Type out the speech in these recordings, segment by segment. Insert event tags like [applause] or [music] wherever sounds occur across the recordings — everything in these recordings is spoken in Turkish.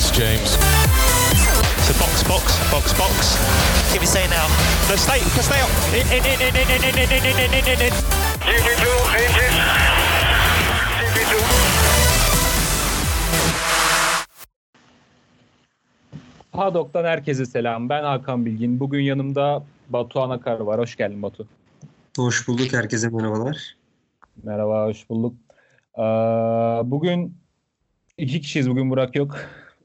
It's James. So box, box, box, box. Give me say now. No, stay, stay up. In, in, in, in, in, in, in, in, in, in, in, in. GP2, engine. GP2. Hadok'tan herkese selam. Ben Hakan Bilgin. Bugün yanımda Batu Anakar var. Hoş geldin Batu. Hoş bulduk. Herkese merhabalar. Merhaba, hoş bulduk. Ee, bugün iki kişiyiz. Bugün Burak yok.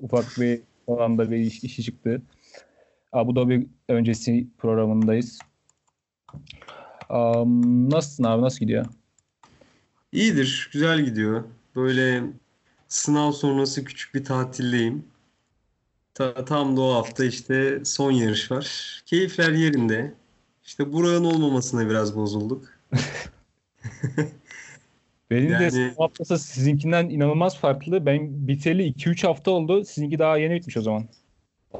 Ufak bir alanda bir iş, işi çıktı. Abu Dhabi öncesi programındayız. Um, nasılsın abi? Nasıl gidiyor? İyidir. Güzel gidiyor. Böyle sınav sonrası küçük bir tatildeyim. Ta- tam da o hafta işte son yarış var. Keyifler yerinde. İşte Burak'ın olmamasına biraz bozulduk. [laughs] Benim de Yani- sınav haftası sizinkinden inanılmaz farklı. Ben biteli 2-3 hafta oldu. Sizinki daha yeni bitmiş o zaman.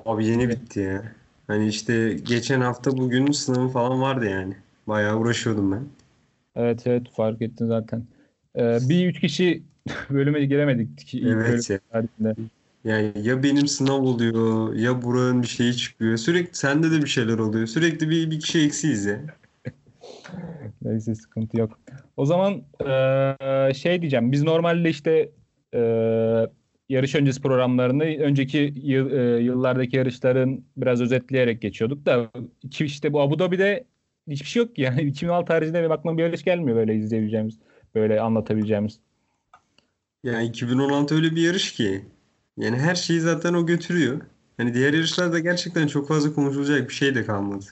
Abi yeni bitti ya. Hani işte geçen hafta bugün sınavı falan vardı yani. Bayağı uğraşıyordum ben. Evet evet fark ettim zaten. Ee, bir üç kişi [laughs] bölüme giremedik. ki Evet bölüm ya. tarihinde. Yani ya benim sınav oluyor ya Burak'ın bir şeyi çıkıyor. Sürekli sende de bir şeyler oluyor. Sürekli bir, bir kişi eksiyiz ya. Neyse sıkıntı yok. O zaman eee, şey diyeceğim. Biz normalde işte eee, yarış öncesi programlarını önceki yıl- eee, yıllardaki yarışların biraz özetleyerek geçiyorduk da iki işte bu Abu Dhabi'de hiçbir şey yok ki. [laughs] Yani 2006 haricinde bir aklıma bir yarış gelmiyor böyle izleyebileceğimiz, böyle anlatabileceğimiz. Yani 2016 öyle bir yarış ki. Yani her şeyi zaten o götürüyor. Hani diğer yarışlarda gerçekten çok fazla konuşulacak bir şey de kalmadı.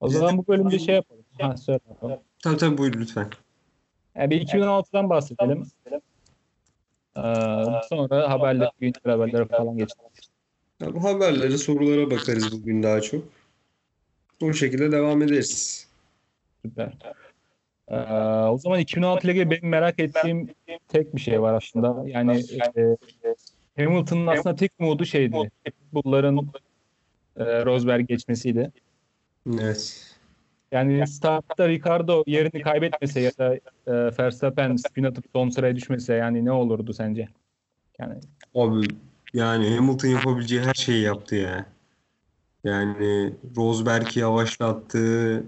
O Biz de- zaman bu bölümde şey yapalım. Ha, söyle. Tabii tabii buyur lütfen. Yani bir 2016'dan bahsedelim. Eee, sonra haberler, güncel haberlere falan geçelim. Ya bu haberlere, sorulara bakarız bugün daha çok. O şekilde devam ederiz. Süper. Ee, o zaman 2016 ile ilgili benim merak ettiğim tek bir şey var aslında. Yani e, Hamilton'ın aslında tek umudu şeydi. Bunların e, Rosberg geçmesiydi. Evet. Yani startta Ricardo yerini kaybetmese ya da e, Verstappen spin atıp son sıraya düşmese yani ne olurdu sence? Yani Abi yani Hamilton yapabileceği her şeyi yaptı ya. Yani Rosberg'i yavaşlattı.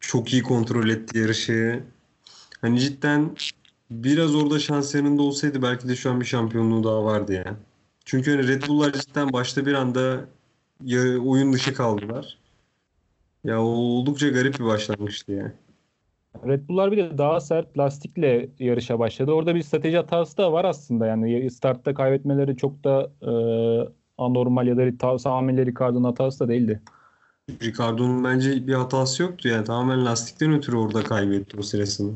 Çok iyi kontrol etti yarışı. Hani cidden biraz orada şans yanında olsaydı belki de şu an bir şampiyonluğu daha vardı ya. Çünkü hani Red Bull'lar cidden başta bir anda oyun dışı kaldılar. Ya oldukça garip bir başlangıçtı ya. Red Bull'lar bir de daha sert lastikle yarışa başladı. Orada bir strateji hatası da var aslında. Yani startta kaybetmeleri çok da e, anormal ya da ta- tamamen Ricardo'nun hatası da değildi. Ricardo'nun bence bir hatası yoktu yani. Tamamen lastikten ötürü orada kaybetti o sırasını.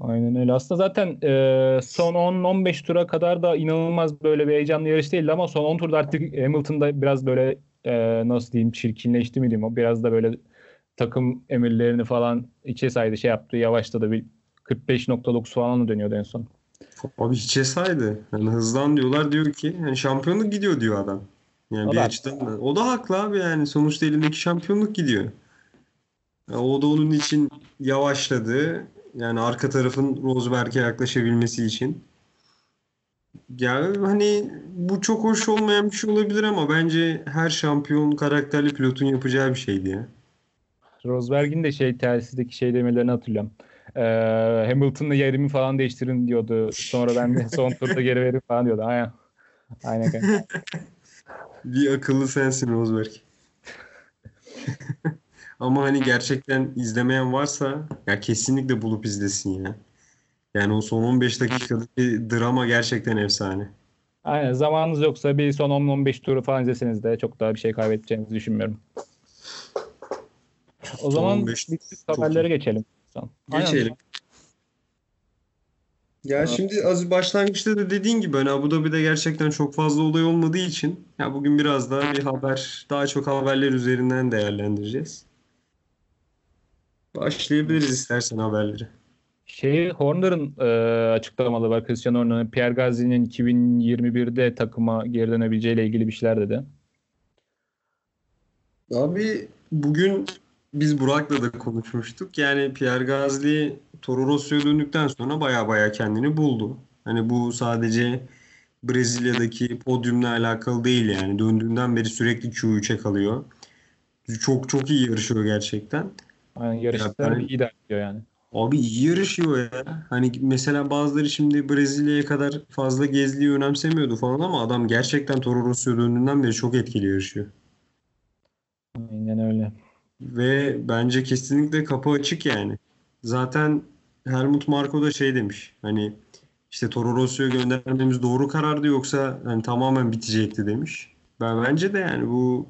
Aynen öyle. Aslında zaten e, son 10-15 tura kadar da inanılmaz böyle bir heyecanlı yarış değildi ama son 10 turda artık Hamilton'da biraz böyle e, nasıl diyeyim çirkinleşti mi diyeyim o biraz da böyle takım emirlerini falan içe saydı şey yaptı yavaşladı bir 45.9 falan dönüyordu en son. Abi hiçe saydı. Yani hızlan diyorlar diyor ki yani şampiyonluk gidiyor diyor adam. Yani O bir da açıdan da. O da haklı abi yani. Sonuçta elindeki şampiyonluk gidiyor. Ya o da onun için yavaşladı. Yani arka tarafın Rosberg'e yaklaşabilmesi için. Ya hani bu çok hoş olmayan bir şey olabilir ama bence her şampiyon karakterli pilotun yapacağı bir şeydi ya. Rosberg'in de şey telsizdeki şey demelerini hatırlıyorum. E, Hamilton'la yerimi falan değiştirin diyordu. Sonra ben de son turda geri verin falan diyordu. Aynen. Aynen. kanka. [laughs] Bir akıllı sensin Rosberg. [laughs] Ama hani gerçekten izlemeyen varsa ya kesinlikle bulup izlesin ya. Yani o son 15 dakikadaki drama gerçekten efsane. Aynen. Zamanınız yoksa bir son 10-15 turu falan izleseniz de çok daha bir şey kaybedeceğinizi düşünmüyorum. O zaman 15 bir çok haberlere geçelim. Aynen. Geçelim. Ya şimdi az başlangıçta da dediğin gibi hani Abu Dhabi'de gerçekten çok fazla olay olmadığı için ya bugün biraz daha bir haber, daha çok haberler üzerinden değerlendireceğiz. Başlayabiliriz istersen haberleri. Şey Horner'ın e, açıklamaları var. Cristiano Horner'ın Pierre Gasly'nin 2021'de takıma geri dönebileceğiyle ilgili bir şeyler dedi. Abi bugün biz Burak'la da konuşmuştuk. Yani Pierre Gasly Toro Rosso'ya döndükten sonra baya baya kendini buldu. Hani bu sadece Brezilya'daki podyumla alakalı değil yani. Döndüğünden beri sürekli Q3'e kalıyor. Çok çok iyi yarışıyor gerçekten. Yani yarışlar ben- iyi de yani. Abi yarışıyor ya. Hani mesela bazıları şimdi Brezilya'ya kadar fazla gezliği önemsemiyordu falan ama adam gerçekten Toro Rosso'ya döndüğünden beri çok etkili yarışıyor. Aynen öyle. Ve bence kesinlikle kapı açık yani. Zaten Helmut Marko da şey demiş. Hani işte Toro Rosso'ya göndermemiz doğru karardı yoksa hani tamamen bitecekti demiş. Ben bence de yani bu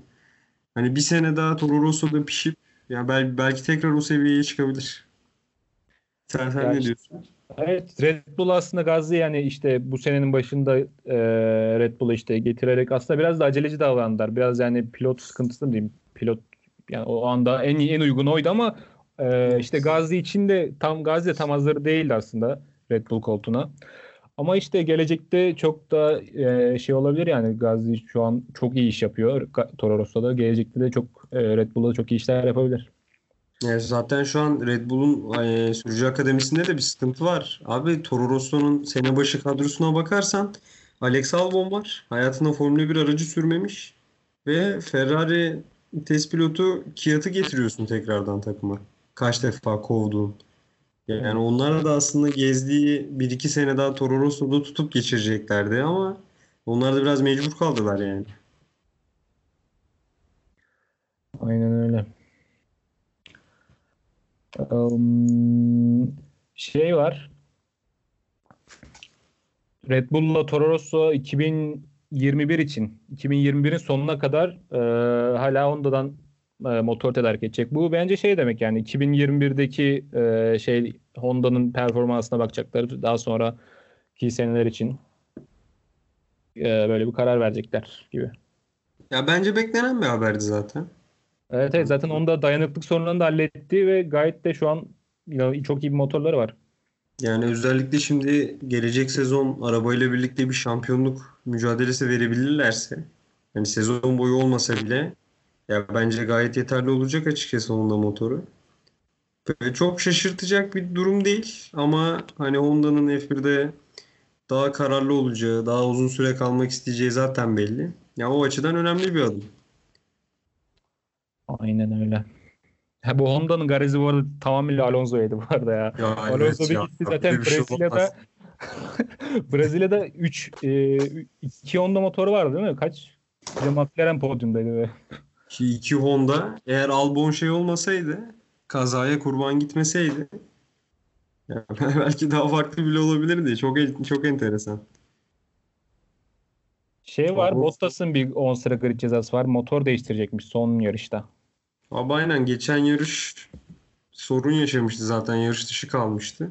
hani bir sene daha Toro Rosso'da pişip ya bel, belki tekrar o seviyeye çıkabilir. Sen, sen ne diyorsun? Evet Red Bull aslında Gazze yani işte bu senenin başında e, Red Bull'u işte getirerek aslında biraz da aceleci davrandılar. Biraz yani pilot sıkıntısı mı diyeyim? Pilot yani o anda en en uygun oydu ama e, işte Gazze için de tam Gazze tam hazır değildi aslında Red Bull koltuğuna. Ama işte gelecekte çok da e, şey olabilir yani Gazze şu an çok iyi iş yapıyor. Toro Rosso'da gelecekte de çok e, Red Bull'da çok iyi işler yapabilir. Yani zaten şu an Red Bull'un e, sürücü akademisinde de bir sıkıntı var. Abi Toro Rosso'nun sene başı kadrosuna bakarsan Alex Albon var. Hayatında Formula 1 aracı sürmemiş. Ve Ferrari test pilotu Kvyat'ı getiriyorsun tekrardan takıma. Kaç defa kovduğun. Yani onlar da aslında gezdiği 1-2 sene daha Toro Rosso'da tutup geçireceklerdi ama onlar da biraz mecbur kaldılar yani. Aynen öyle. Şey var. Red Bull'la Toro Rosso 2021 için 2021'in sonuna kadar e, hala Honda'dan e, motor tedarik edecek. Bu bence şey demek yani 2021'deki e, şey Honda'nın performansına bakacaklar. Daha sonraki seneler için e, böyle bir karar verecekler gibi. Ya bence beklenen bir haberdi zaten. Evet, evet zaten onda dayanıklık sorunlarını da halletti ve gayet de şu an çok iyi bir motorları var. Yani özellikle şimdi gelecek sezon arabayla birlikte bir şampiyonluk mücadelesi verebilirlerse hani sezon boyu olmasa bile ya bence gayet yeterli olacak açıkçası Honda motoru. Böyle çok şaşırtacak bir durum değil ama hani Honda'nın F1'de daha kararlı olacağı, daha uzun süre kalmak isteyeceği zaten belli. Ya o açıdan önemli bir adım. Aynen öyle. Ha, bu Honda'nın garajı bu arada tamamıyla Alonso'ydu bu arada ya. Ya Alonso evet bir ya, gitti böyle zaten bir şey olmaz. [laughs] Brezilya'da Brezilya'da 3 2 Honda motoru vardı değil mi? Kaç? Bir McLaren podyumdaydı ve Ki iki Honda eğer Albon şey olmasaydı kazaya kurban gitmeseydi ya [laughs] belki daha farklı bile olabilirdi. Çok çok enteresan. şey var Bottas'ın bir 10 sıra grid cezası var. Motor değiştirecekmiş son yarışta. Abi aynen geçen yarış sorun yaşamıştı zaten yarış dışı kalmıştı.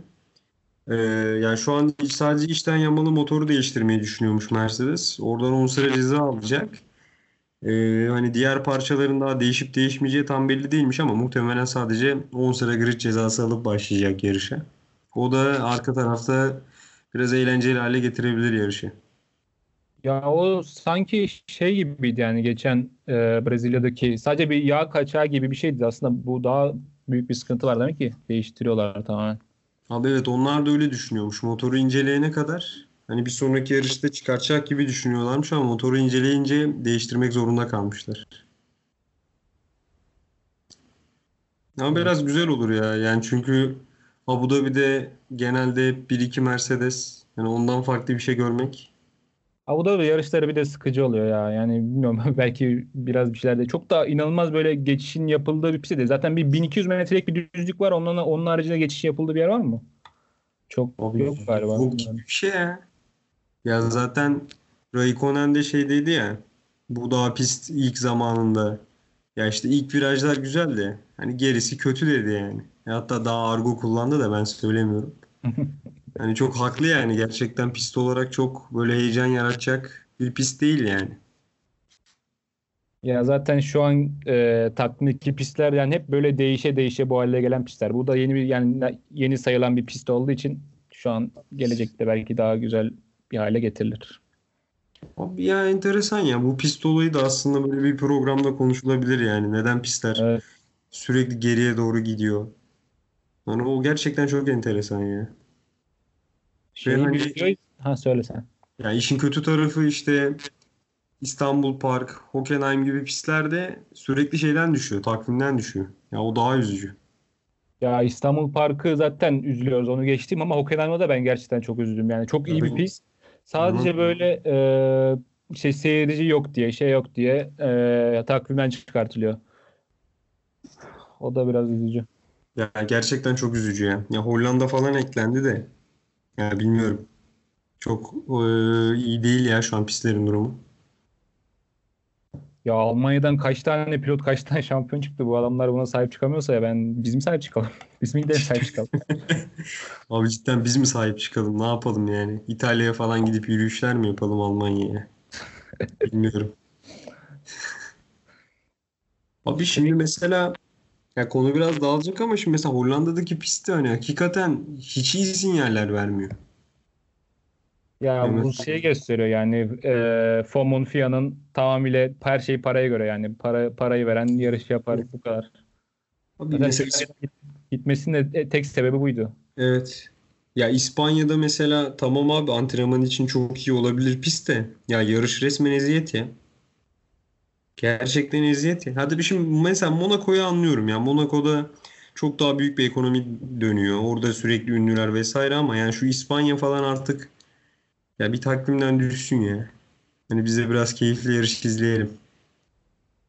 Ee, yani şu an sadece içten yanmalı motoru değiştirmeyi düşünüyormuş Mercedes. Oradan 10 sıra ceza alacak. Ee, hani diğer parçaların daha değişip değişmeyeceği tam belli değilmiş ama muhtemelen sadece 10 sıra grid cezası alıp başlayacak yarışa. O da arka tarafta biraz eğlenceli hale getirebilir yarışı. Ya o sanki şey gibiydi yani geçen e, Brezilya'daki sadece bir yağ kaçağı gibi bir şeydi. Aslında bu daha büyük bir sıkıntı var demek ki değiştiriyorlar tamamen. Abi evet onlar da öyle düşünüyormuş. Motoru inceleyene kadar hani bir sonraki yarışta çıkartacak gibi düşünüyorlarmış ama motoru inceleyince değiştirmek zorunda kalmışlar. Ama biraz güzel olur ya. Yani çünkü Abu Dhabi'de genelde 1-2 Mercedes yani ondan farklı bir şey görmek. Abu Dhabi yarışları bir de sıkıcı oluyor ya. Yani bilmiyorum [laughs] belki biraz bir şeylerde çok da inanılmaz böyle geçişin yapıldığı bir pist değil. Zaten bir 1200 metrelik bir düzlük var. Onun, onun haricinde geçiş yapıldığı bir yer var mı? Çok Abi yok galiba. Gibi bir şey ya. Ya zaten Raikkonen de şey dedi ya bu daha pist ilk zamanında ya işte ilk virajlar güzeldi. Hani gerisi kötü dedi yani. Hatta daha argo kullandı da ben söylemiyorum. [laughs] Yani çok haklı yani gerçekten pist olarak çok böyle heyecan yaratacak bir pist değil yani. Ya zaten şu an e, takımdaki pistler yani hep böyle değişe değişe bu hale gelen pistler. Bu da yeni bir yani yeni sayılan bir pist olduğu için şu an gelecekte belki daha güzel bir hale getirilir. Abi ya enteresan ya bu pist olayı da aslında böyle bir programda konuşulabilir yani. Neden pistler Evet. sürekli geriye doğru gidiyor? Yani o gerçekten çok enteresan ya. Şeyi hani- ha söyle sen. Yani işin kötü tarafı işte İstanbul Park, Hockenheim gibi pistlerde sürekli şeyden düşüyor, takvimden düşüyor. Ya o daha üzücü. Ya İstanbul Parkı zaten üzülüyoruz onu geçtim ama Hockenheim'da da ben gerçekten çok üzüldüm. Yani çok iyi bir Evet. pist. Sadece Hı. böyle e, şey seyirci yok diye şey yok diye e, takvimden çıkartılıyor. O da biraz üzücü. Ya gerçekten çok üzücü ya. Ya Hollanda falan eklendi de. Ya bilmiyorum. Çok e, iyi değil ya şu an pistlerin durumu. Ya Almanya'dan kaç tane pilot kaç tane [laughs] şampiyon çıktı bu adamlar buna sahip çıkamıyorsa ya ben bizim sahip çıkalım. [laughs] Biz mi gidelim sahip çıkalım. [laughs] Abi cidden biz mi sahip çıkalım? Ne yapalım yani? İtalya'ya falan gidip yürüyüşler mi yapalım Almanya'ya? Bilmiyorum. Abi şimdi mesela ya konu biraz dağılacak ama şimdi mesela Hollanda'daki pistte hani hakikaten hiç iyi sinyaller vermiyor. Ya bu Evet. şey gösteriyor yani e, FOM'un FIA'nın tamamıyla her şey paraya göre yani para parayı veren yarış yapar bu kadar. Abi mesela gitmesinin de tek sebebi buydu. Evet. Ya İspanya'da mesela tamam abi antrenman için çok iyi olabilir pist de ya yarış resmen eziyet ya. Gerçekten eziyet ya. Hadi bir şimdi mesela Monaco'yu anlıyorum ya. Monaco'da çok daha büyük bir ekonomi dönüyor. Orada sürekli ünlüler vesaire ama yani şu İspanya falan artık ya bir takvimden düşsün ya. Hani bize biraz keyifli yarış izleyelim.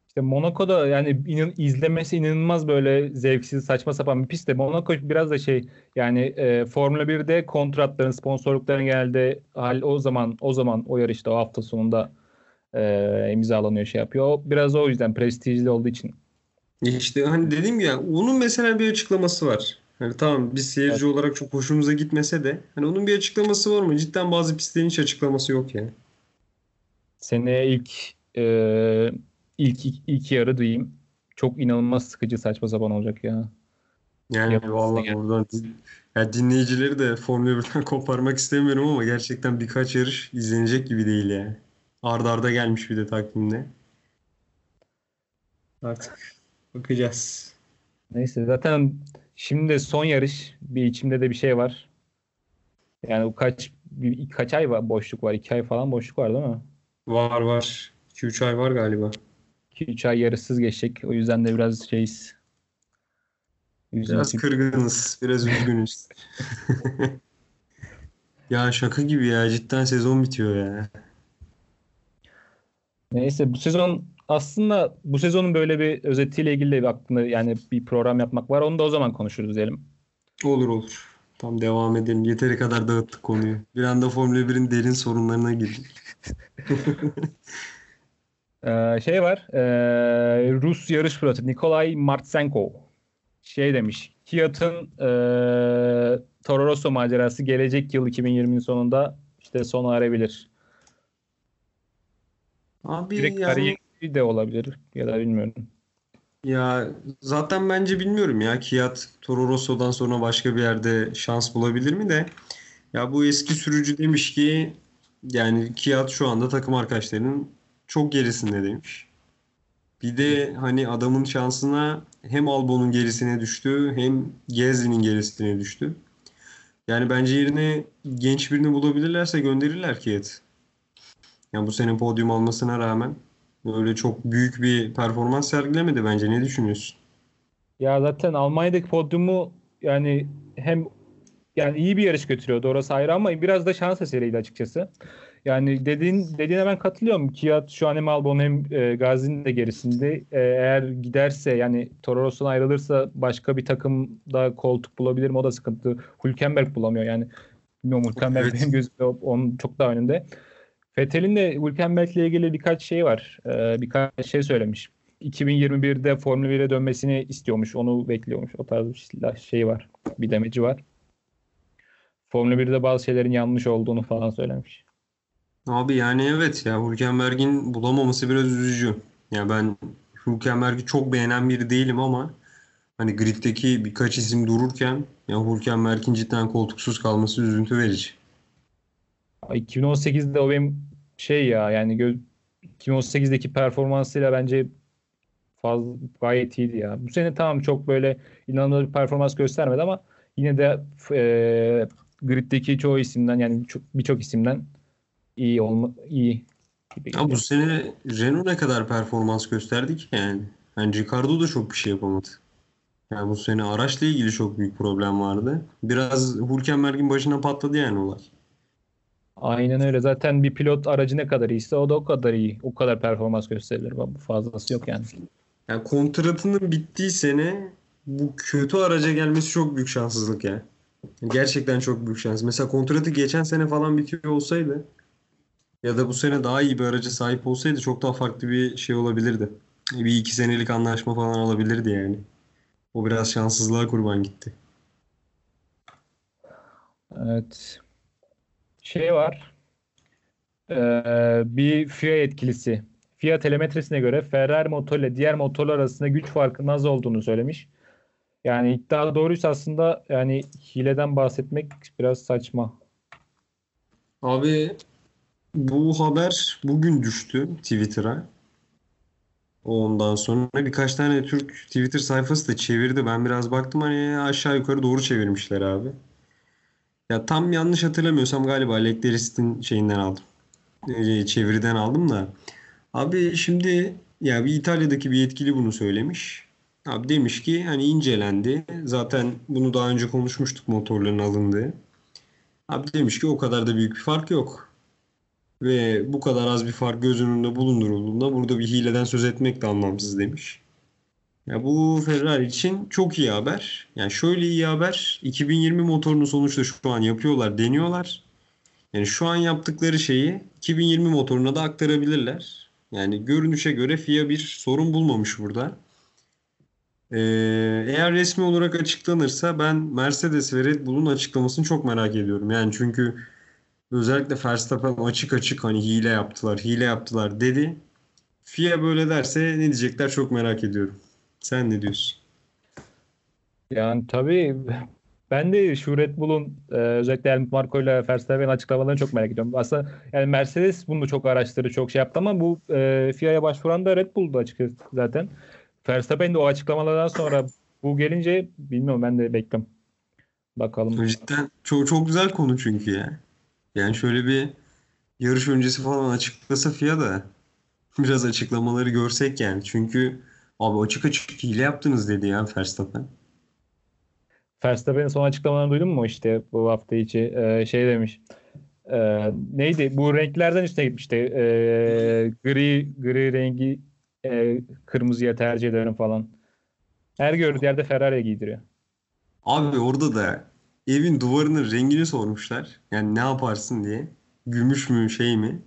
İşte Monaco'da yani inan, izlemesi inanılmaz böyle zevksiz saçma sapan bir pist de Monaco biraz da şey yani e, Formula 1'de kontratların sponsorlukların genelde hal o zaman o zaman o yarışta o hafta sonunda e, imzalanıyor şey yapıyor. O biraz o yüzden prestijli olduğu için. İşte hani dediğim gibi yani onun mesela bir açıklaması var. Hani tamam biz seyirci olarak çok hoşumuza gitmese de hani onun bir açıklaması var mı? Cidden bazı pistlerin hiç açıklaması yok yani. Seneye ilk e, ilk ilk yarı diyeyim. Çok inanılmaz sıkıcı saçma sapan olacak ya. Yani Yapması vallahi oradan din- ya dinleyicileri de Formula 1'den [laughs] koparmak istemiyorum ama gerçekten birkaç yarış izlenecek gibi değil yani. Arda arda gelmiş bir de takvimde. Artık bakacağız. Neyse zaten şimdi son yarış bir içimde de bir şey var. Yani bu kaç bir, kaç ay var boşluk var? 2 ay falan boşluk var değil mi? Var var. 2-3 ay var galiba. 2-3 ay yarışsız geçecek. O yüzden de biraz şeyiz. Biraz Üzüntü. kırgınız, biraz üzgünüz. [laughs] [laughs] Ya şaka gibi ya cidden sezon bitiyor ya. Neyse bu sezon aslında bu sezonun böyle bir özetiyle ilgili de bir aklında yani bir program yapmak var. Onu da o zaman konuşuruz diyelim. Olur olur. Tam devam edelim. Yeteri kadar dağıttık konuyu. Bir anda Formula 1'in derin sorunlarına girdik. [laughs] Ee, şey var. ee, Rus yarış pilotu Nikolay Martsenkov şey demiş. Fiat'ın ee, Toro Rosso macerası gelecek yıl 2020'nin sonunda işte sona erebilir. Abi Direkt yani kariyeri de olabilir ya da bilmiyorum. ya zaten bence bilmiyorum ya Kiat Toro Rosso'dan sonra başka bir yerde şans bulabilir mi de ya bu eski sürücü demiş ki yani Kiat şu anda takım arkadaşlarının çok gerisinde demiş. Bir de hani adamın şansına hem Albon'un gerisine düştü hem Gasly'nin gerisine düştü. Yani bence yerine genç birini bulabilirlerse gönderirler Kiat. Yani bu sene podyum almasına rağmen öyle çok büyük bir performans sergilemedi bence. Ne düşünüyorsun? Ya zaten Almanya'daki podyumu yani hem yani iyi bir yarış götürüyordu orası ayrı ama biraz da şans eseriydi açıkçası. Yani dediğin dediğine ben katılıyorum. Kiat şu an hem Albon hem e, Gazi'nin de gerisinde. E, eğer giderse yani Toro Rosso'dan ayrılırsa başka bir takımda koltuk bulabilir mi? O da sıkıntı. Hülkenberg bulamıyor yani. Bilmiyorum Hülkenberg Evet. benim gözümde onun çok daha önünde. Vettel'in de Hülkenberg'le ilgili birkaç şey var. E, birkaç şey söylemiş. 2021'de Formula 1'e dönmesini istiyormuş. Onu bekliyormuş. O tarz bir şey var. Bir demeci var. Formula 1'de bazı şeylerin yanlış olduğunu falan söylemiş. Abi yani evet ya Hülkenberg'in bulamaması biraz üzücü. Ya ben Hülkenberg'i çok beğenen biri değilim ama hani griddeki birkaç isim dururken ya Hülkenberg'in cidden koltuksuz kalması üzüntü verici. 2018'de o benim şey ya yani gö- 2018'deki performansıyla bence fazla gayet iyiydi ya. Bu sene tamam çok böyle inanılmaz bir performans göstermedi ama yine de e, griddeki çoğu isimden yani çok- birçok isimden iyi olma iyi Ya bu sene Renault ne kadar performans gösterdi ki yani. Yani Ricardo da çok bir şey yapamadı. Yani bu sene araçla ilgili çok büyük problem vardı. Biraz Hülkenberg'in başına patladı yani olay. Aynen öyle. Zaten bir pilot aracı ne kadar iyiyse o da o kadar iyi. O kadar performans gösterilir. Fazlası yok yani. Yani kontratının bittiği sene bu kötü araca gelmesi çok büyük şanssızlık ya. Gerçekten çok büyük şans. Mesela kontratı geçen sene falan bitiyor olsaydı ya da bu sene daha iyi bir araca sahip olsaydı çok daha farklı bir şey olabilirdi. Bir iki senelik anlaşma falan alabilirdi yani. O biraz şanssızlığa kurban gitti. Evet. Şey var. Ee, bir FIA yetkilisi. FIA telemetresine göre Ferrari motoruyla diğer motorlar arasında güç farkının az olduğunu söylemiş. Yani iddia doğruysa aslında yani hileden bahsetmek biraz saçma. Abi bu haber bugün düştü Twitter'a. Ondan sonra birkaç tane Türk Twitter sayfası da çevirdi. Ben biraz baktım hani aşağı yukarı doğru çevirmişler abi. Ya tam yanlış hatırlamıyorsam galiba Leklerist'in şeyinden aldım. Ee, çeviriden aldım da. Abi şimdi ya bir İtalya'daki bir yetkili bunu söylemiş. Abi demiş ki hani incelendi. Zaten bunu daha önce konuşmuştuk motorların alındığı. Abi demiş ki o kadar da büyük bir fark yok. Ve bu kadar az bir fark göz önünde bulundurulduğunda burada bir hileden söz etmek de anlamsız demiş. Ya bu Ferrari için çok iyi haber. Yani şöyle iyi haber. 2020 motorunu sonuçta şu an yapıyorlar, deniyorlar. Yani şu an yaptıkları şeyi 2020 motoruna da aktarabilirler. Yani görünüşe göre FIA bir sorun bulmamış burada. Ee, eğer resmi olarak açıklanırsa ben Mercedes ve Red Bull'un açıklamasını çok merak ediyorum. Yani çünkü özellikle Verstappen açık açık hani hile yaptılar, hile yaptılar dedi. FIA böyle derse ne diyecekler çok merak ediyorum. Sen ne diyorsun? Yani tabii ben de şu Red Bull'un e, özellikle Helmut Marko ile Verstappen'in açıklamalarını çok merak ediyorum. Aslında yani Mercedes bunu çok araştırdı, çok şey yaptı ama bu e, FIA'ya başvuran da Red Bull'du açıkçası zaten. Verstappen de o açıklamalardan sonra bu gelince bilmiyorum ben de bekliyorum. Bakalım. Cidden çok, çok güzel konu çünkü ya. Yani şöyle bir yarış öncesi falan açıklasa FIA da [laughs] biraz açıklamaları görsek yani. Çünkü abi açık açık hile yaptınız dedi ya Verstappen. Verstappen'in son açıklamalarını duydun mu işte bu hafta içi e, şey demiş. E, neydi? Bu renklerden üstüne gitmişti. E, gri gri rengi e, kırmızıya tercih ederim falan. Her gördüğü yerde Ferrari'ye giydiriyor. Abi orada da evin duvarının rengini sormuşlar. Yani ne yaparsın diye. Gümüş mü şey mi?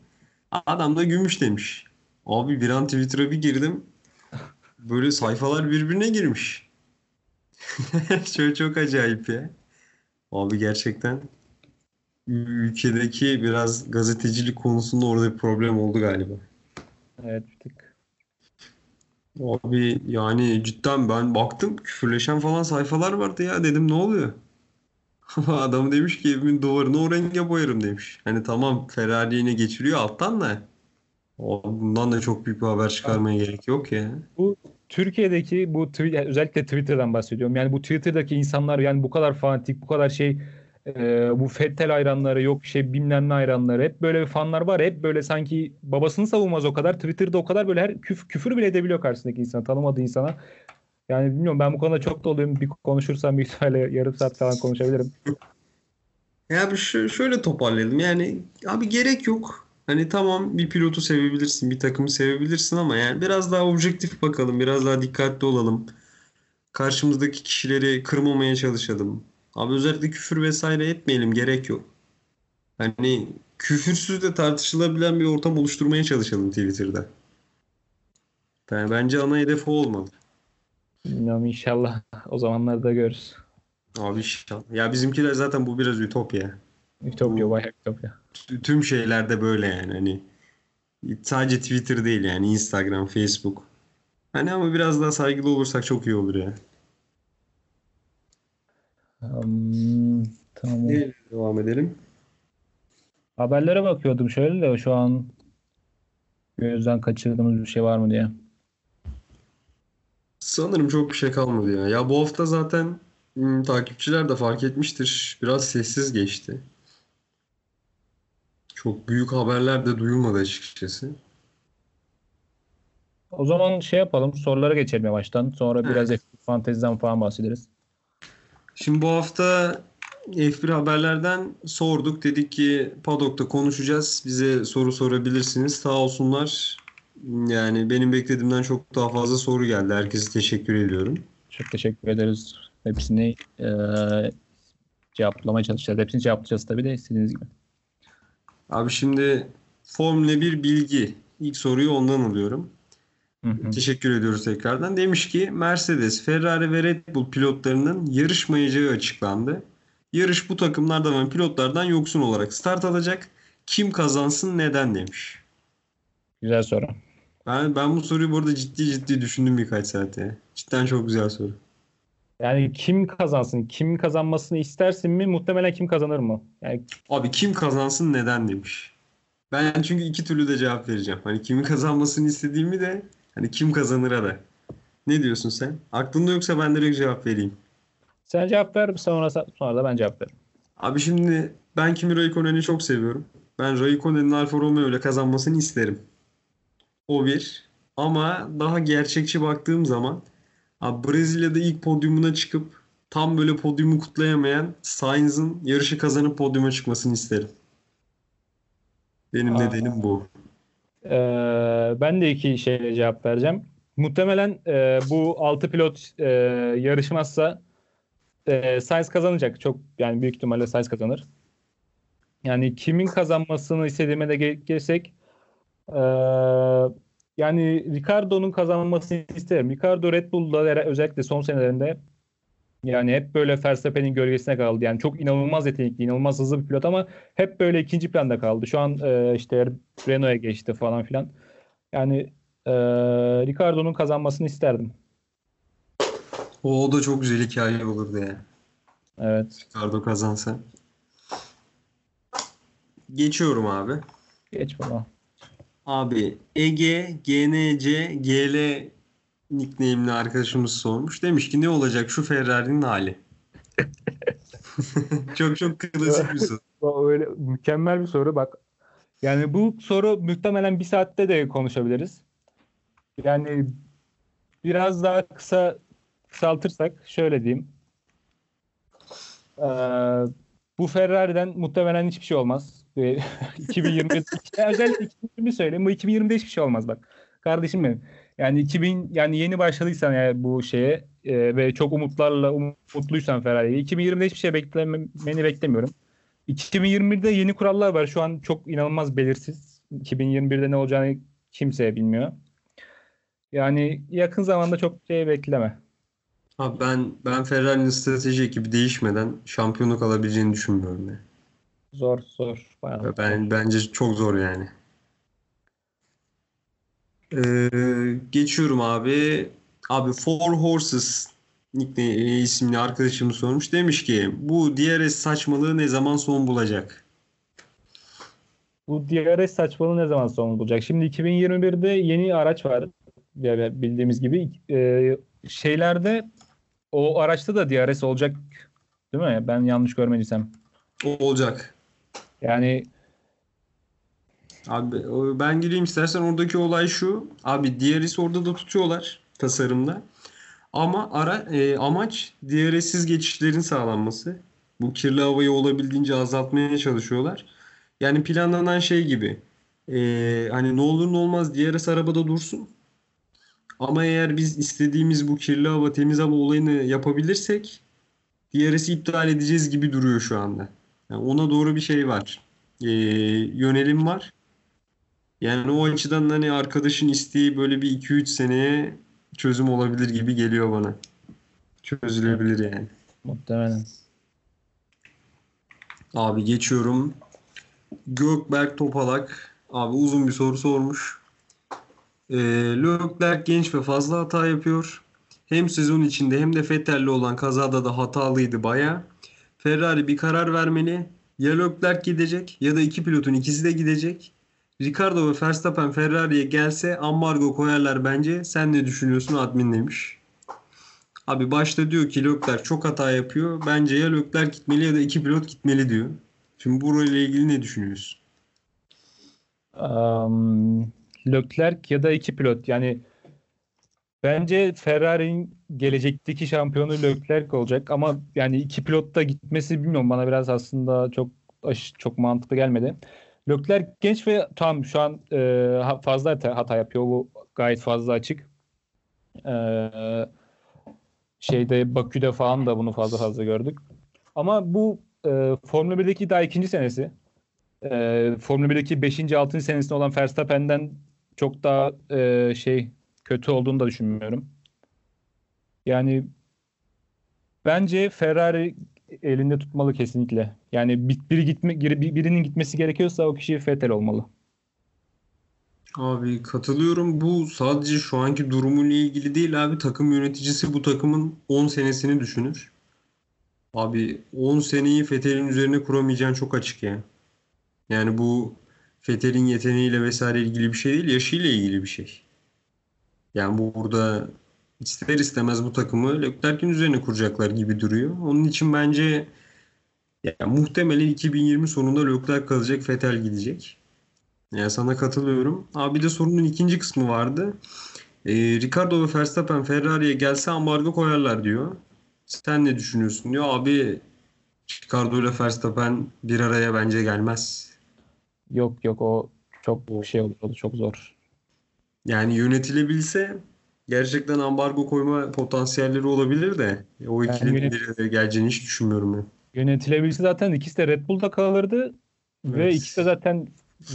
Adam da gümüş demiş. Abi bir an Twitter'a bir girdim. Böyle sayfalar birbirine girmiş. [laughs] Çok çok acayip ya. Abi gerçekten ülkedeki biraz gazetecilik konusunda orada bir problem oldu galiba. Evet bir tık. Abi yani cidden ben baktım küfürleşen falan sayfalar vardı ya dedim ne oluyor? [laughs] Adam demiş ki evimin duvarını o renge boyarım demiş. Hani tamam Ferrari yine geçiriyor alttan da. O, bundan da çok büyük bir haber çıkarmaya gerek yok ya. Bu Türkiye'deki bu yani özellikle Twitter'dan bahsediyorum. Yani bu Twitter'daki insanlar yani bu kadar fanatik, bu kadar şey e, bu Fettel hayranları yok şey bilmem ne hayranları hep böyle fanlar var. Hep böyle sanki babasını savunmaz o kadar. Twitter'da o kadar böyle her küf, küfür bile edebiliyor karşısındaki insana, tanımadığı insana. Yani bilmiyorum ben bu konuda çok doluyum. Bir konuşursam büyük ihtimalle yarım saat falan konuşabilirim. Ya bir şö- şöyle toparlayalım. Yani abi gerek yok. Hani tamam bir pilotu sevebilirsin, bir takımı sevebilirsin ama yani biraz daha objektif bakalım, biraz daha dikkatli olalım. Karşımızdaki kişileri kırmamaya çalışalım. Abi özellikle küfür vesaire etmeyelim, gerek yok. Hani küfürsüz de tartışılabilen bir ortam oluşturmaya çalışalım Twitter'da. Ben, bence ana hedef o olmalı. Bilmiyorum inşallah o zamanlarda görürüz. Abi inşallah. Ya bizimkiler zaten bu biraz ütopya. Ütopya bayağı ütopya. Tüm şeylerde böyle yani hani sadece Twitter değil yani Instagram, Facebook. Hani ama biraz daha saygılı olursak çok iyi olur ya. Hmm, tamam. Neyle devam edelim? Haberlere bakıyordum şöyle de şu an gözden kaçırdığımız bir şey var mı diye. Sanırım çok bir şey kalmadı ya. Ya bu hafta zaten hmm, takipçiler de fark etmiştir. Biraz sessiz geçti. Çok büyük haberler de duyulmadı açıkçası. O zaman şey yapalım. Sorulara geçelim yavaştan. Sonra biraz F1 fanteziden falan bahsederiz. Şimdi bu hafta F1 haberlerden sorduk. Dedik ki Paddock'ta konuşacağız. Bize soru sorabilirsiniz. Sağ olsunlar. Yani benim beklediğimden çok daha fazla soru geldi. Herkese teşekkür ediyorum. Çok teşekkür ederiz. Hepsini e, cevaplamaya çalışacağız. Hepsini cevaplayacağız tabii de istediğiniz gibi. Abi şimdi Formula 1 bilgi. İlk soruyu ondan alıyorum. Hı hı. Teşekkür ediyoruz tekrardan. Demiş ki Mercedes, Ferrari ve Red Bull pilotlarının yarışmayacağı açıklandı. Yarış bu takımlardan ve pilotlardan yoksun olarak start alacak. Kim kazansın neden demiş. Güzel soru. Ben, ben bu soruyu bu arada ciddi ciddi düşündüm birkaç saate. Cidden çok güzel soru. Yani kim kazansın? Kim kazanmasını istersin mi? Muhtemelen kim kazanır mı? Yani Abi kim kazansın neden demiş. Ben çünkü iki türlü de cevap vereceğim. Hani kimin kazanmasını istediğimi de hani kim kazanıra da. Ne diyorsun sen? Aklında yoksa ben direkt cevap vereyim. sen cevap ver sonra sonra da ben cevap veririm. Abi şimdi ben Kimi Raikkonen'i çok seviyorum. Ben Raikkonen'in Alfa Romeo ile kazanmasını isterim. O bir. Ama daha gerçekçi baktığım zaman abi Brezilya'da ilk podyumuna çıkıp tam böyle podyumu kutlayamayan Sainz'ın yarışı kazanıp podyuma çıkmasını isterim. Benim Aa. nedenim bu. Ee, ben de iki şeyle cevap vereceğim. Muhtemelen e, bu 6 pilot e, yarışmazsa e, Sainz kazanacak. Çok yani büyük ihtimalle Sainz kazanır. Yani kimin kazanmasını istediğime de gel- gelsek e, yani Ricardo'nun kazanmasını isterim. Ricardo Red Bull'da özellikle son senelerinde yani hep böyle Verstappen'in gölgesine kaldı. Yani çok inanılmaz yetenekli, inanılmaz hızlı bir pilot ama hep böyle ikinci planda kaldı. Şu an e, işte Renault'a geçti falan filan. Yani e, Ricardo'nun kazanmasını isterdim. O, o da çok güzel hikaye olurdu ya. Evet. Ricardo kazansa. Geçiyorum abi. Geç bana. Abi Ege, GNC, GL nickname'li arkadaşımız sormuş. Demiş ki ne olacak şu Ferrari'nin hali? [laughs] çok çok klasik bir soru. [laughs] Öyle mükemmel bir soru bak. Yani bu soru muhtemelen bir saatte de konuşabiliriz. Yani biraz daha kısa kısaltırsak şöyle diyeyim. Ee, bu Ferrari'den muhtemelen hiçbir şey olmaz. Ve [laughs] 2020 özellikle 2020 söyleyeyim. Bu 2020'de hiçbir şey olmaz bak. Kardeşim benim. Yani 2000 yani yeni başladıysan yani bu şeye e, ve çok umutlarla umutluysan Ferrari'ye 2020'de hiçbir şey beklemeni beklemiyorum. 2021'de yeni kurallar var. Şu an çok inanılmaz belirsiz. 2021'de ne olacağını kimse bilmiyor. Yani yakın zamanda çok şey bekleme. Abi ben ben Ferrari'nin strateji ekibi değişmeden şampiyonluk alabileceğini düşünmüyorum ya. Zor zor. Bayağı zor. Ben bence çok zor yani. Ee, geçiyorum abi. Abi Four Horses nickname e, isimli arkadaşımız sormuş. Demiş ki bu DRS saçmalığı ne zaman son bulacak? Bu DRS saçmalığı ne zaman son bulacak? Şimdi 2021'de yeni araç var. Bildiğimiz gibi Ee, şeylerde o araçta da DRS olacak değil mi? Ben yanlış görmediysem. Olacak. Yani Abi ben gireyim istersen oradaki olay şu. Abi DRS orada da tutuyorlar tasarımda. Ama ara e, amaç DRS'siz geçişlerin sağlanması. Bu kirli havayı olabildiğince azaltmaya çalışıyorlar. Yani planlanan şey gibi. e, hani ne olur ne olmaz DRS arabada dursun. Ama eğer biz istediğimiz bu kirli hava, temiz hava olayını yapabilirsek DRS'i iptal edeceğiz gibi duruyor şu anda. Yani ona doğru bir şey var. E, yönelim var. Yani o açıdan hani arkadaşın isteği böyle bir 2-3 seneye çözüm olabilir gibi geliyor bana. Çözülebilir yani. muhtemelen. Abi geçiyorum. Gökberk Topalak. Abi uzun bir soru sormuş. Ee, Leclerc genç ve fazla hata yapıyor. Hem sezon içinde hem de Vettel'le olan kazada da hatalıydı baya. Ferrari bir karar vermeli. Ya Leclerc gidecek ya da iki pilotun ikisi de gidecek. Ricardo ve Verstappen Ferrari'ye gelse ambargo koyarlar bence. Sen ne düşünüyorsun admin demiş. Abi başta diyor ki Leclerc çok hata yapıyor. Bence ya Leclerc gitmeli ya da iki pilot gitmeli diyor. Şimdi burayla ilgili ne düşünüyorsun? Um, Leclerc ya da iki pilot. Yani bence Ferrari'nin gelecekteki şampiyonu Leclerc olacak ama yani iki pilot da gitmesi bilmiyorum bana biraz aslında çok çok mantıklı gelmedi. Leclerc genç ve tam şu an e, fazla hata, hata yapıyor. Bu gayet fazla açık. E, şeyde Bakü'de falan da bunu fazla fazla gördük. Ama bu e, Formula 1'deki daha ikinci senesi. E, Formula 1'deki 5. 6. senesinde olan Verstappen'den çok daha e, şey kötü olduğunu da düşünmüyorum. Yani bence Ferrari elinde tutmalı kesinlikle. Yani bir- biri gitme birinin gitmesi gerekiyorsa o kişi Vettel olmalı. Abi katılıyorum. Bu sadece şu anki durumuyla ilgili değil abi. Takım yöneticisi bu takımın 10 senesini düşünür. Abi 10 seneyi Vettel'in üzerine kuramayacağın çok açık ya. Yani bu Vettel'in yeteneğiyle vesaire ilgili bir şey değil, yaşıyla ilgili bir şey. Yani bu burada ister istemez bu takımı Leclerc'in üzerine kuracaklar gibi duruyor. Onun için bence ya, muhtemelen 2020 sonunda Leclerc kalacak, Vettel gidecek. Yani sana katılıyorum. Abi de sorunun ikinci kısmı vardı. Ee, Ricardo ve Verstappen Ferrari'ye gelse ambargo koyarlar diyor. Sen ne düşünüyorsun diyor. Abi Ricardo ile Verstappen bir araya bence gelmez. Yok yok o çok şey olur, o çok zor. Yani yönetilebilse gerçekten ambargo koyma potansiyelleri olabilir de o Yani ikilinin yönet- bir geleceğini hiç düşünmüyorum ben. Yönetilebilse zaten ikisi de Red Bull'da kalırdı ve Evet. ikisi de zaten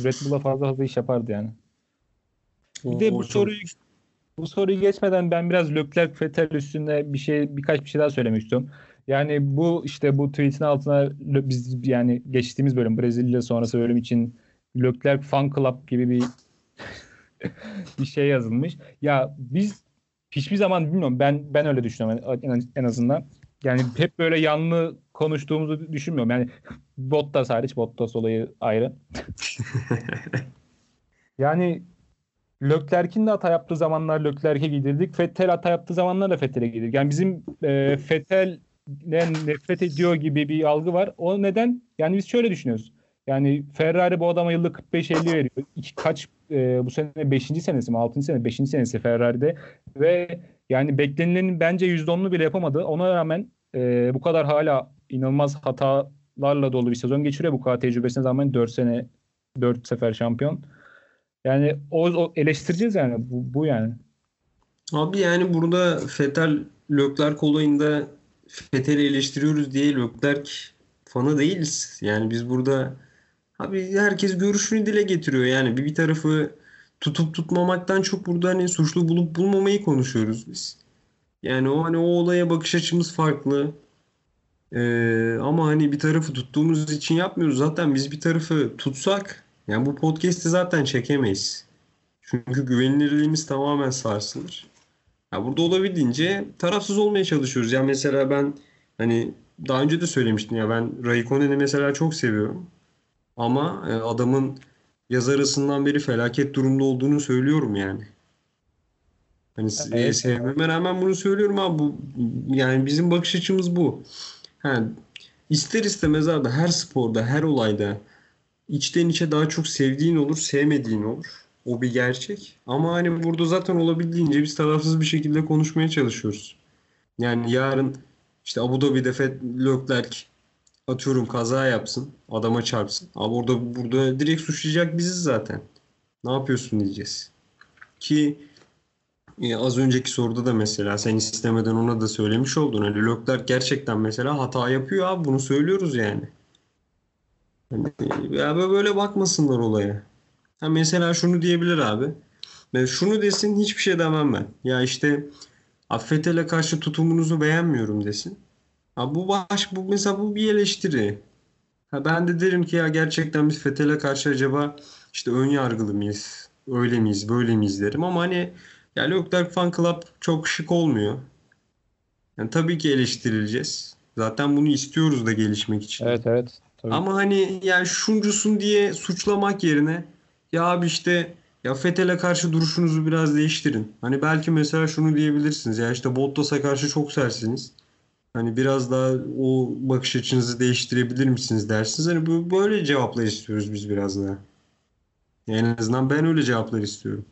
Red Bull'a fazla fazla iş yapardı yani. Bir de bu soruyu bu soruyu geçmeden ben biraz Leclerc Vettel üstünde bir şey birkaç bir şey daha söylemek istiyorum. Yani bu işte bu tweetin altına biz yani geçtiğimiz bölüm Brezilya sonrası bölüm için Leclerc Fan Club gibi bir [laughs] bir şey yazılmış. Ya biz hiçbir zaman bilmiyorum ben ben öyle düşünüyorum en, en azından. Yani hep böyle yanlı konuştuğumuzu düşünmüyorum. Yani Bottas hariç Bottas olayı ayrı. [laughs] Yani Leclerc'in de hata yaptığı zamanlar Leclerc'e giydirdik. Vettel hata yaptığı zamanlar da Vettel'e giydirdik. Yani bizim e, Vettel'den nefret ediyor gibi bir algı var. O neden? Yani biz şöyle düşünüyoruz. Yani Ferrari bu adama yılda 45-50 veriyor. İki, kaç e, bu sene 5. senesi mi 6. sene 5. senesi Ferrari'de ve yani beklenilenin bence %10'unu bile yapamadı. Ona rağmen e, bu kadar hala inanılmaz hatalarla dolu bir sezon geçiriyor. Bu kadar tecrübesine rağmen 4 sene 4 sefer şampiyon. Yani o, o eleştireceğiz yani bu, bu yani. Abi yani burada Vettel Leclerc olayında Vettel'i eleştiriyoruz diye Leclerc fanı değiliz. Yani biz burada abi herkes görüşünü dile getiriyor. Yani bir, bir tarafı tutup tutmamaktan çok burada hani suçlu bulup bulmamayı konuşuyoruz biz. Yani o hani o olaya bakış açımız farklı. Ee, ama hani bir tarafı tuttuğumuz için yapmıyoruz. Zaten biz bir tarafı tutsak yani bu podcast'i zaten çekemeyiz. Çünkü güvenilirliğimiz tamamen sarsılır. Ya burada olabildiğince tarafsız olmaya çalışıyoruz. Ya mesela ben hani daha önce de söylemiştim ya ben Raikkonen'i mesela çok seviyorum. Ama e, adamın yaz arasından beri felaket durumda olduğunu söylüyorum yani. Hani s- e, Evet. sevmeme rağmen bunu söylüyorum abi bu yani bizim bakış açımız bu. Ha, ister istemez abi her sporda, her olayda içten içe daha çok sevdiğin olur, sevmediğin olur. O bir gerçek. Ama hani burada zaten olabildiğince biz tarafsız bir şekilde konuşmaya çalışıyoruz. Yani yarın işte Abu Dhabi'de Fed- Leclerc atıyorum kaza yapsın, adama çarpsın. Abi orada burada direkt suçlayacak biziz zaten. Ne yapıyorsun diyeceğiz. Ki e, az önceki soruda da mesela sen istemeden ona da söylemiş oldun. Hani Leclerc gerçekten mesela hata yapıyor abi bunu söylüyoruz yani. Hani, ya böyle bakmasınlar olaya. Ha mesela şunu diyebilir abi. Ve şunu desin hiçbir şey demem ben. Ya işte Affetel'e karşı tutumunuzu beğenmiyorum desin. Ha bu baş bu mesela bu bir eleştiri. Ha ben de derim ki ya gerçekten biz Fethel'e karşı acaba işte ön yargılı mıyız? Öyle miyiz, böyle miyiz derim ama hani ya Leclerc Fan Club çok şık olmuyor. Yani tabii ki eleştirileceğiz. Zaten bunu istiyoruz da gelişmek için. Evet evet. Tabii. Ama hani yani şuncusun diye suçlamak yerine ya abi işte ya Fethel'e karşı duruşunuzu biraz değiştirin. Hani belki mesela şunu diyebilirsiniz ya işte Bottas'a karşı çok sersiniz. Hani biraz daha o bakış açınızı değiştirebilir misiniz dersiniz. Hani bu böyle cevaplar istiyoruz biz biraz daha. En azından ben öyle cevaplar istiyorum.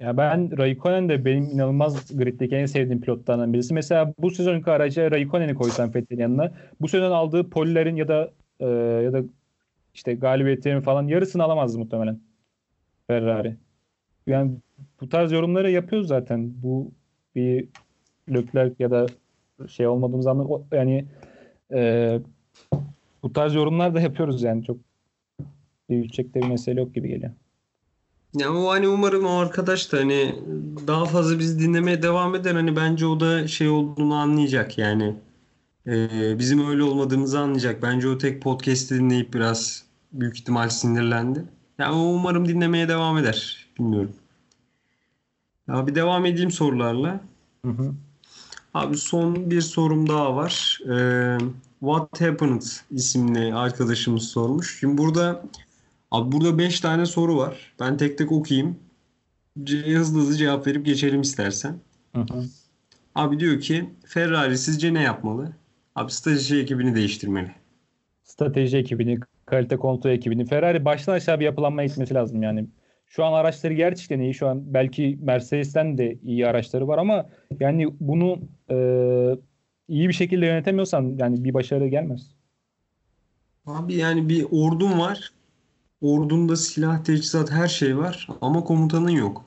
Ya ben Raikkonen de benim inanılmaz griddeki en sevdiğim pilotlardan birisi. Mesela bu sezonki araca Raikkonen'i koysam Vettel'in yanına bu sezon aldığı polilerin ya da e, ya da işte galibiyetlerin falan yarısını alamazdı muhtemelen Ferrari. Yani bu tarz yorumları yapıyoruz zaten. Bu bir Leclerc ya da şey olmadığımız anlamda yani e, bu tarz yorumlar da yapıyoruz yani çok büyütecek de bir mesele yok gibi geliyor. Ya o hani umarım o arkadaş da hani daha fazla bizi dinlemeye devam eder. Hani bence o da şey olduğunu anlayacak yani. Ee, bizim öyle olmadığımızı anlayacak. Bence o tek podcast'i dinleyip biraz büyük ihtimal sinirlendi. Yani umarım dinlemeye devam eder. Bilmiyorum. Ya bir devam edeyim sorularla. Hı hı. Abi son bir sorum daha var. Ee, What Happened isimli arkadaşımız sormuş. Şimdi burada abi burada 5 tane soru var. Ben tek tek okuyayım. Ce- Hızlı hızlı cevap verip geçelim istersen. Hı hı. Abi diyor ki Ferrari sizce ne yapmalı? Abi strateji ekibini değiştirmeli. strateji ekibini, kalite kontrol ekibini Ferrari baştan aşağı bir yapılanmaya gitmesi lazım yani. Şu an araçları gerçekten iyi. Şu an belki Mercedes'ten de iyi araçları var ama yani bunu e, iyi bir şekilde yönetemiyorsan yani bir başarı gelmez. Abi yani bir ordun var. Ordunda silah, teçhizat her şey var ama komutanın yok.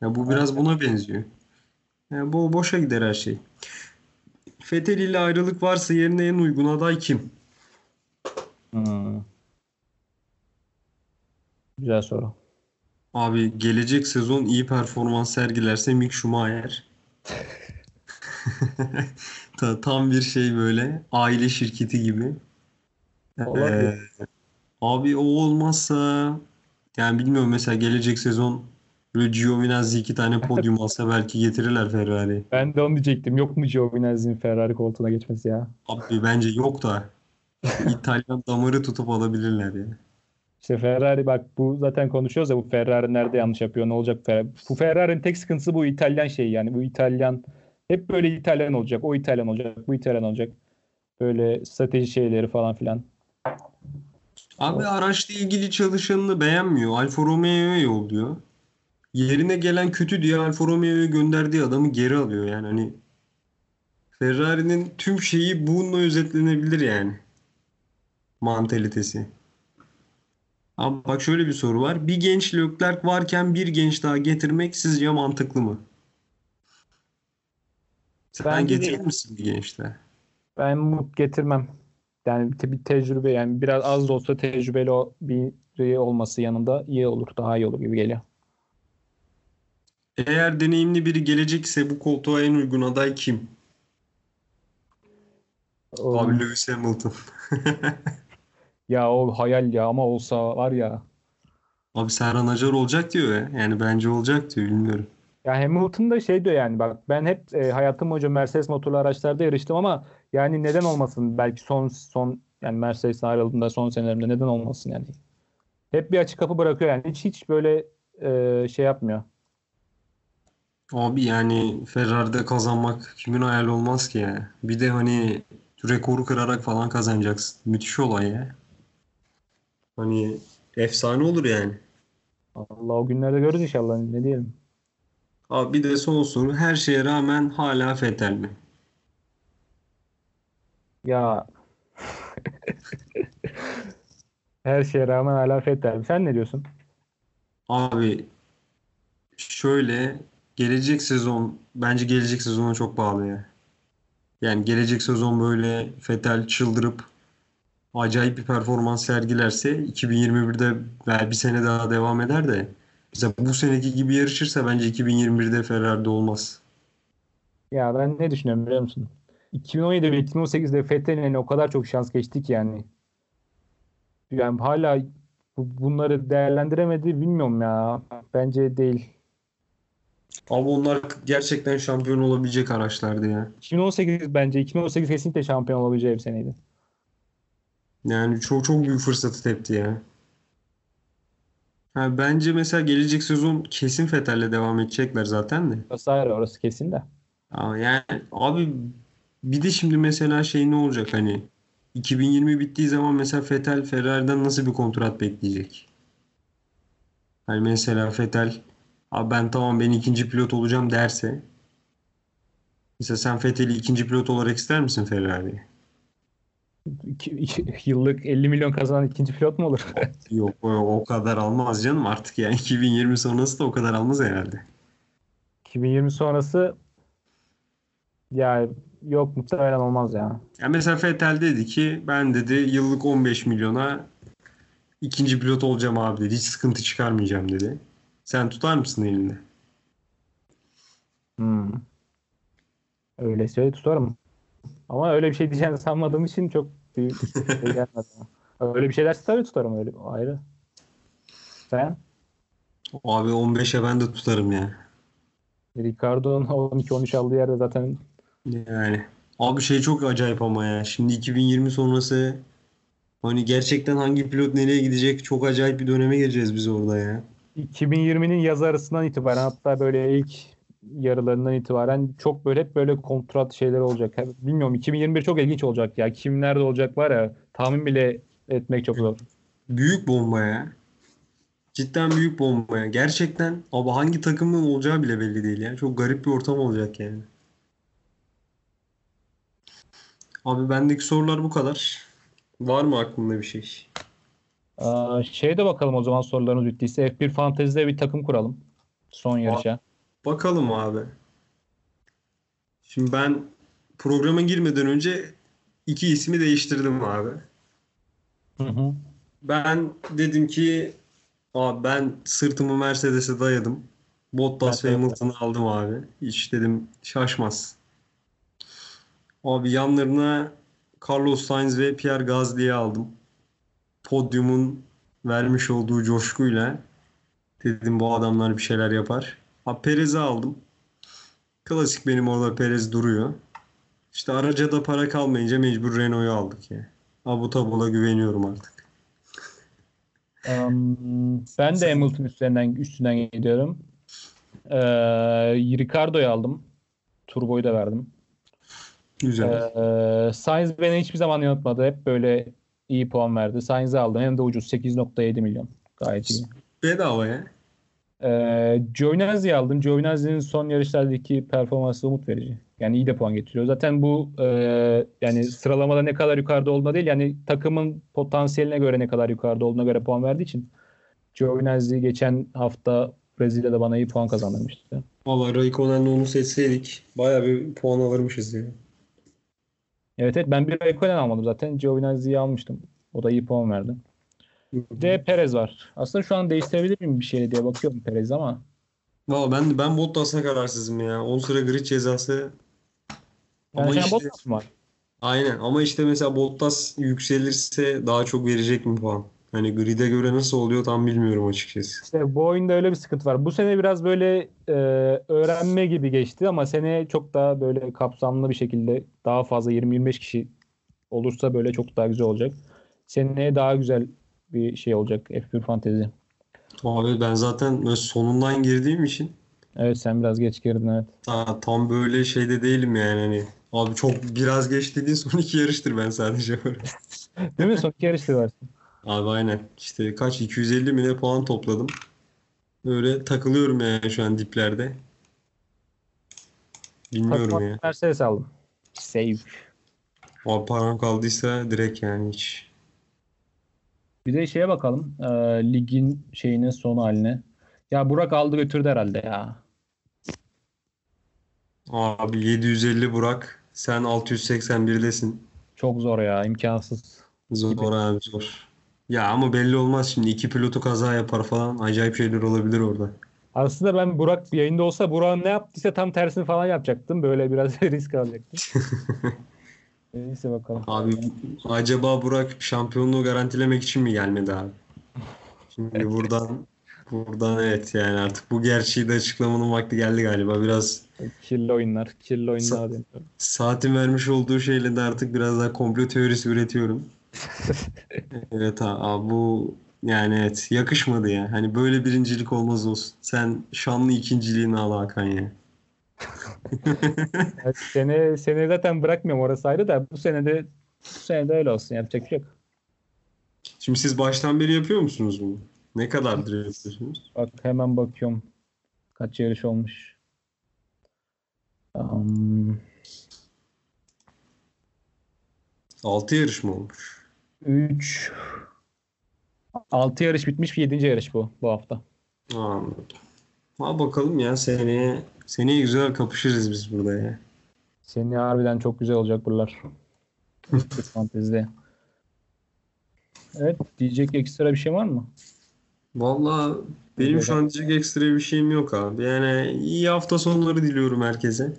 Ya bu biraz buna benziyor. Yani bu boşa gider her şey. Vettel ile ayrılık varsa yerine en uygun aday kim? Hmm. Güzel soru. Abi gelecek sezon iyi performans sergilerse Mick Schumacher. [laughs] Ta- Tam bir şey böyle aile şirketi gibi. Olabilir. Ee, abi o olmazsa yani bilmiyorum mesela gelecek sezon böyle Giovinazzi iki tane podyum [laughs] alsa belki getirirler Ferrari. Ben de onu diyecektim. Yok mu Giovinazzi'nin Ferrari koltuğuna geçmesi ya? Abi bence yok da [laughs] İtalyan damarı tutup alabilirler ya. İşte Ferrari bak bu zaten konuşuyoruz ya bu Ferrari nerede yanlış yapıyor ne olacak Ferrari. Bu Ferrari'nin tek sıkıntısı bu İtalyan şeyi yani bu İtalyan hep böyle İtalyan olacak o İtalyan olacak bu İtalyan olacak. Böyle strateji şeyleri falan filan. Abi araçla ilgili çalışanını beğenmiyor. Alfa Romeo'ya yolluyor. Yerine gelen kötü diye Alfa Romeo'ya gönderdiği adamı geri alıyor. Yani hani Ferrari'nin tüm şeyi bununla özetlenebilir yani. Mantalitesi. Abi bak şöyle bir soru var. Bir genç Leclerc varken bir genç daha getirmek sizce mantıklı mı? Sen Bence getirir değil. misin bir genç daha? Ben mut getirmem. Yani bir, tecrübe yani biraz az da olsa tecrübeli biri olması yanında iyi olur daha iyi olur gibi geliyor. Eğer deneyimli biri gelecekse bu koltuğa en uygun aday kim? O- Abi Lewis Hamilton. [laughs] ya o hayal ya ama olsa var ya. Abi Serhan Acar olacak diyor ya. Yani bence olacak diyor bilmiyorum. Ya Hamilton da şey diyor yani bak ben hep e, hayatım boyunca Mercedes motorlu araçlarda yarıştım ama yani neden olmasın belki son son yani Mercedes'ten ayrıldığında son senelerimde neden olmasın yani. Hep bir açık kapı bırakıyor yani hiç hiç böyle e, şey yapmıyor. Abi yani Ferrari'de kazanmak kimin hayal olmaz ki ya. Bir de hani rekoru kırarak falan kazanacaksın. Müthiş olay ya. Hani efsane olur yani. Allah o günlerde görürüz inşallah ne diyelim. Abi bir de son soru. Her şeye rağmen hala Vettel mi? Ya [laughs] her şeye rağmen hala Vettel. Sen ne diyorsun? Abi şöyle gelecek sezon bence gelecek sezona çok bağlı ya. Yani gelecek sezon böyle Vettel çıldırıp acayip bir performans sergilerse 2021'de belki bir sene daha devam eder de mesela bu seneki gibi yarışırsa bence 2021'de Ferrari'de olmaz. Ya ben ne düşünüyorum biliyor musun? 2017 ve 2018'de Vettel'in eline o kadar çok şans geçti ki yani. Yani hala bu- bunları değerlendiremedi bilmiyorum ya. Bence değil. Ama onlar gerçekten şampiyon olabilecek araçlardı ya. 2018 bence 2018 kesinlikle şampiyon olabileceği bir seneydi. Yani çok çok büyük fırsatı tepti ya. Ha, bence mesela gelecek sezon kesin Vettel'le devam edecekler zaten de. Vesaire orası kesin de. Ama yani abi bir de şimdi mesela şey ne olacak hani 2020 bittiği zaman mesela Vettel Ferrari'den nasıl bir kontrat bekleyecek? Hani mesela Vettel abi ben tamam ben ikinci pilot olacağım derse mesela sen Vettel'i ikinci pilot olarak ister misin Ferrari'ye? Yıllık 50 milyon kazanan ikinci pilot mu olur? Yok o, kadar almaz canım artık yani 2020 sonrası da o kadar almaz herhalde. 2020 sonrası ya yok muhtemelen olmaz ya. Ya mesela Vettel dedi ki ben dedi yıllık 15 milyona ikinci pilot olacağım abi dedi. Hiç sıkıntı çıkarmayacağım dedi. Sen tutar mısın elinde? Hmm. Öyleyse tutarım. Ama öyle bir şey diyeceğini sanmadığım için çok bir şey [laughs] gelmedi. Öyle bir şey derse tabii tutarım öyle ayrı. Sen? Abi 15'e ben de tutarım ya. Ricardo'nun [laughs] 12-13 aldığı yerde zaten Yani abi şey çok acayip ama ya. Şimdi 2020 sonrası hani gerçekten hangi pilot nereye gidecek çok acayip bir döneme gireceğiz biz orada ya. 2020'nin yaz arasından itibaren hatta böyle ilk yarılarından itibaren çok böyle hep böyle kontrat şeyler olacak. Bilmiyorum 2021 çok ilginç olacak ya. Kim nerede olacak var ya tahmin bile etmek çok zor. Büyük bomba ya. Cidden büyük bomba ya. Gerçekten abi hangi takımın olacağı bile belli değil ya. Çok garip bir ortam olacak yani. Abi bendeki sorular bu kadar. Var mı aklında bir şey? Aa, şeye de bakalım o zaman sorularınız bittiyse F1 Fantasy'de bir takım kuralım. Son yarışa. Bakalım abi. Şimdi ben programa girmeden önce iki ismi değiştirdim abi. Hı hı. Ben dedim ki abi ben sırtımı Mercedes'e dayadım. Bottas ve. Hamilton'ı aldım abi. Hiç dedim şaşmaz. Abi yanlarına Carlos Sainz ve Pierre Gasly'yi aldım. Podyumun vermiş olduğu coşkuyla dedim bu adamlar bir şeyler yapar. Ha Perez'i aldım. Klasik benim orada Perez duruyor. İşte araca da para kalmayınca mecbur Renault'u aldık ya. Abu Tabul'a güveniyorum artık. Um, ben de Hamilton üstlerinden üstünden gidiyorum. Ee, Ricardo'yu aldım. Turbo'yu da verdim. Güzel. Ee, Sainz beni hiçbir zaman yanıltmadı. Hep böyle iyi puan verdi. Sainz'i aldım. Hem de ucuz. 8.7 milyon. Gayet iyi. Bedava ya. Ee, Giovinazzi'yi aldım. Giovinazzi'nin son yarışlardaki performansı umut verici. Yani iyi de puan getiriyor. Zaten bu e, yani sıralamada ne kadar yukarıda olduğuna değil yani takımın potansiyeline göre ne kadar yukarıda olduğuna göre puan verdiği için Giovinazzi geçen hafta Brezilya'da bana iyi puan kazandırmıştı. Valla Raikkonen'le onu seçseydik bayağı bir puan alırmışız ya. Evet evet ben bir Raikkonen almadım zaten. Giovinazzi'yi almıştım. O da iyi puan verdi. De Perez var. Aslında şu an değiştirebilir miyim bir şey diye bakıyorum Perez ama Valla ben ben Bottas'a kararsızım ya. 10 sıra grid cezası. yani Ama işte, Bottas mı var? aynen ama işte mesela Bottas yükselirse daha çok verecek mi puan? Hani grid'e göre nasıl oluyor tam bilmiyorum açıkçası. İşte bu oyunda öyle bir sıkıntı var. Bu sene biraz böyle e, öğrenme gibi geçti ama sene çok daha böyle kapsamlı bir şekilde daha fazla 20-25 kişi olursa böyle çok daha güzel olacak. Seneye daha güzel bir şey olacak F1 Fantezi. Abi ben zaten böyle sonundan girdiğim için Evet sen biraz geç girdin evet. daha tam böyle şeyde değilim yani hani. Abi çok biraz geç dediğin son iki yarıştır ben sadece böyle. [laughs] Değil mi? Son iki yarıştı varsın. Abi aynen. İşte kaç 250 mi ne puan topladım. Böyle takılıyorum yani şu an diplerde. Bilmiyorum Takıma ya. Mercedes aldım. Save. Abi param kaldıysa direkt yani hiç. Bir de şeye bakalım. e, ligin şeyinin son haline. Ya Burak aldı götürdü herhalde ya. Abi 750 Burak. Sen 681'desin. Çok zor ya. imkansız. Zor abi zor. Ya ama belli olmaz şimdi iki pilotu kaza yapar falan. Acayip şeyler olabilir orada. Aslında ben Burak yayında olsa Burak'ın ne yaptıysa tam tersini falan yapacaktım. Böyle biraz [laughs] risk alacaktım. [laughs] Neyse bakalım. Abi acaba Burak şampiyonluğu garantilemek için mi gelmedi abi? Şimdi buradan buradan evet yani artık bu gerçeği de açıklamanın vakti geldi galiba. Biraz Kirli oyunlar. Kirli oyunlar Sa- deniyor. saatin vermiş olduğu şeyle de artık biraz daha komplo teorisi üretiyorum. [laughs] Evet abi, abi bu yani evet yakışmadı ya. Hani böyle birincilik olmaz olsun. Sen şanlı ikinciliğini al Hakan ya. [laughs] Yani sene, sene zaten bırakmıyorum orası ayrı da bu sene de bu sene de öyle olsun. Yapacak bir şey yok. Şimdi siz baştan beri yapıyor musunuz bunu? Ne kadardır yapıyorsunuz? Bak hemen bakıyorum. Kaç yarış olmuş. Um, 6 yarış mı olmuş? 3 6 yarış bitmiş. 7. yarış bu bu hafta. Anladım. Ha bakalım ya seneye seneye güzel kapışırız biz burada ya. Senin harbiden çok güzel olacak buralar. Fantezide. Evet, diyecek ekstra bir şey var mı? Vallahi benim şu an diyecek ekstra bir şeyim yok abi. Yani iyi hafta sonları diliyorum herkese.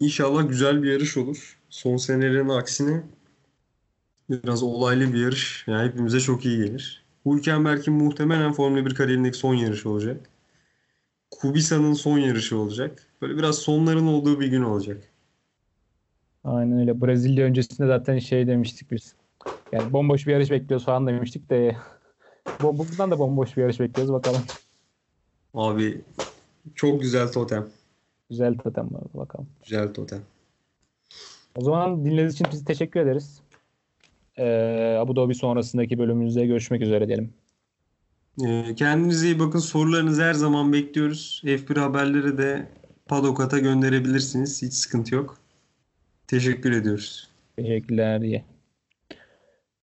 İnşallah güzel bir yarış olur. Son senelerin aksine biraz olaylı bir yarış. Yani hepimize çok iyi gelir. Hülkenberg'in muhtemelen Formula 1 kariyerindeki son yarışı olacak. Kubica'nın son yarışı olacak. Böyle biraz sonların olduğu bir gün olacak. Aynen öyle. Brezilya öncesinde zaten şey demiştik biz. Yani bomboş bir yarış bekliyoruz falan demiştik de [laughs] bu- buradan da bomboş bir yarış bekliyoruz bakalım. Abi çok güzel totem. Güzel totem var bakalım. Güzel totem. O zaman dinlediğiniz için biz teşekkür ederiz. Ee, Abu Dhabi sonrasındaki bölümümüzde görüşmek üzere diyelim. Ee, Kendinize iyi bakın. Sorularınızı her zaman bekliyoruz. F1 haberleri de Padokat'a gönderebilirsiniz. Hiç sıkıntı yok. Teşekkür ediyoruz. Teşekkürler.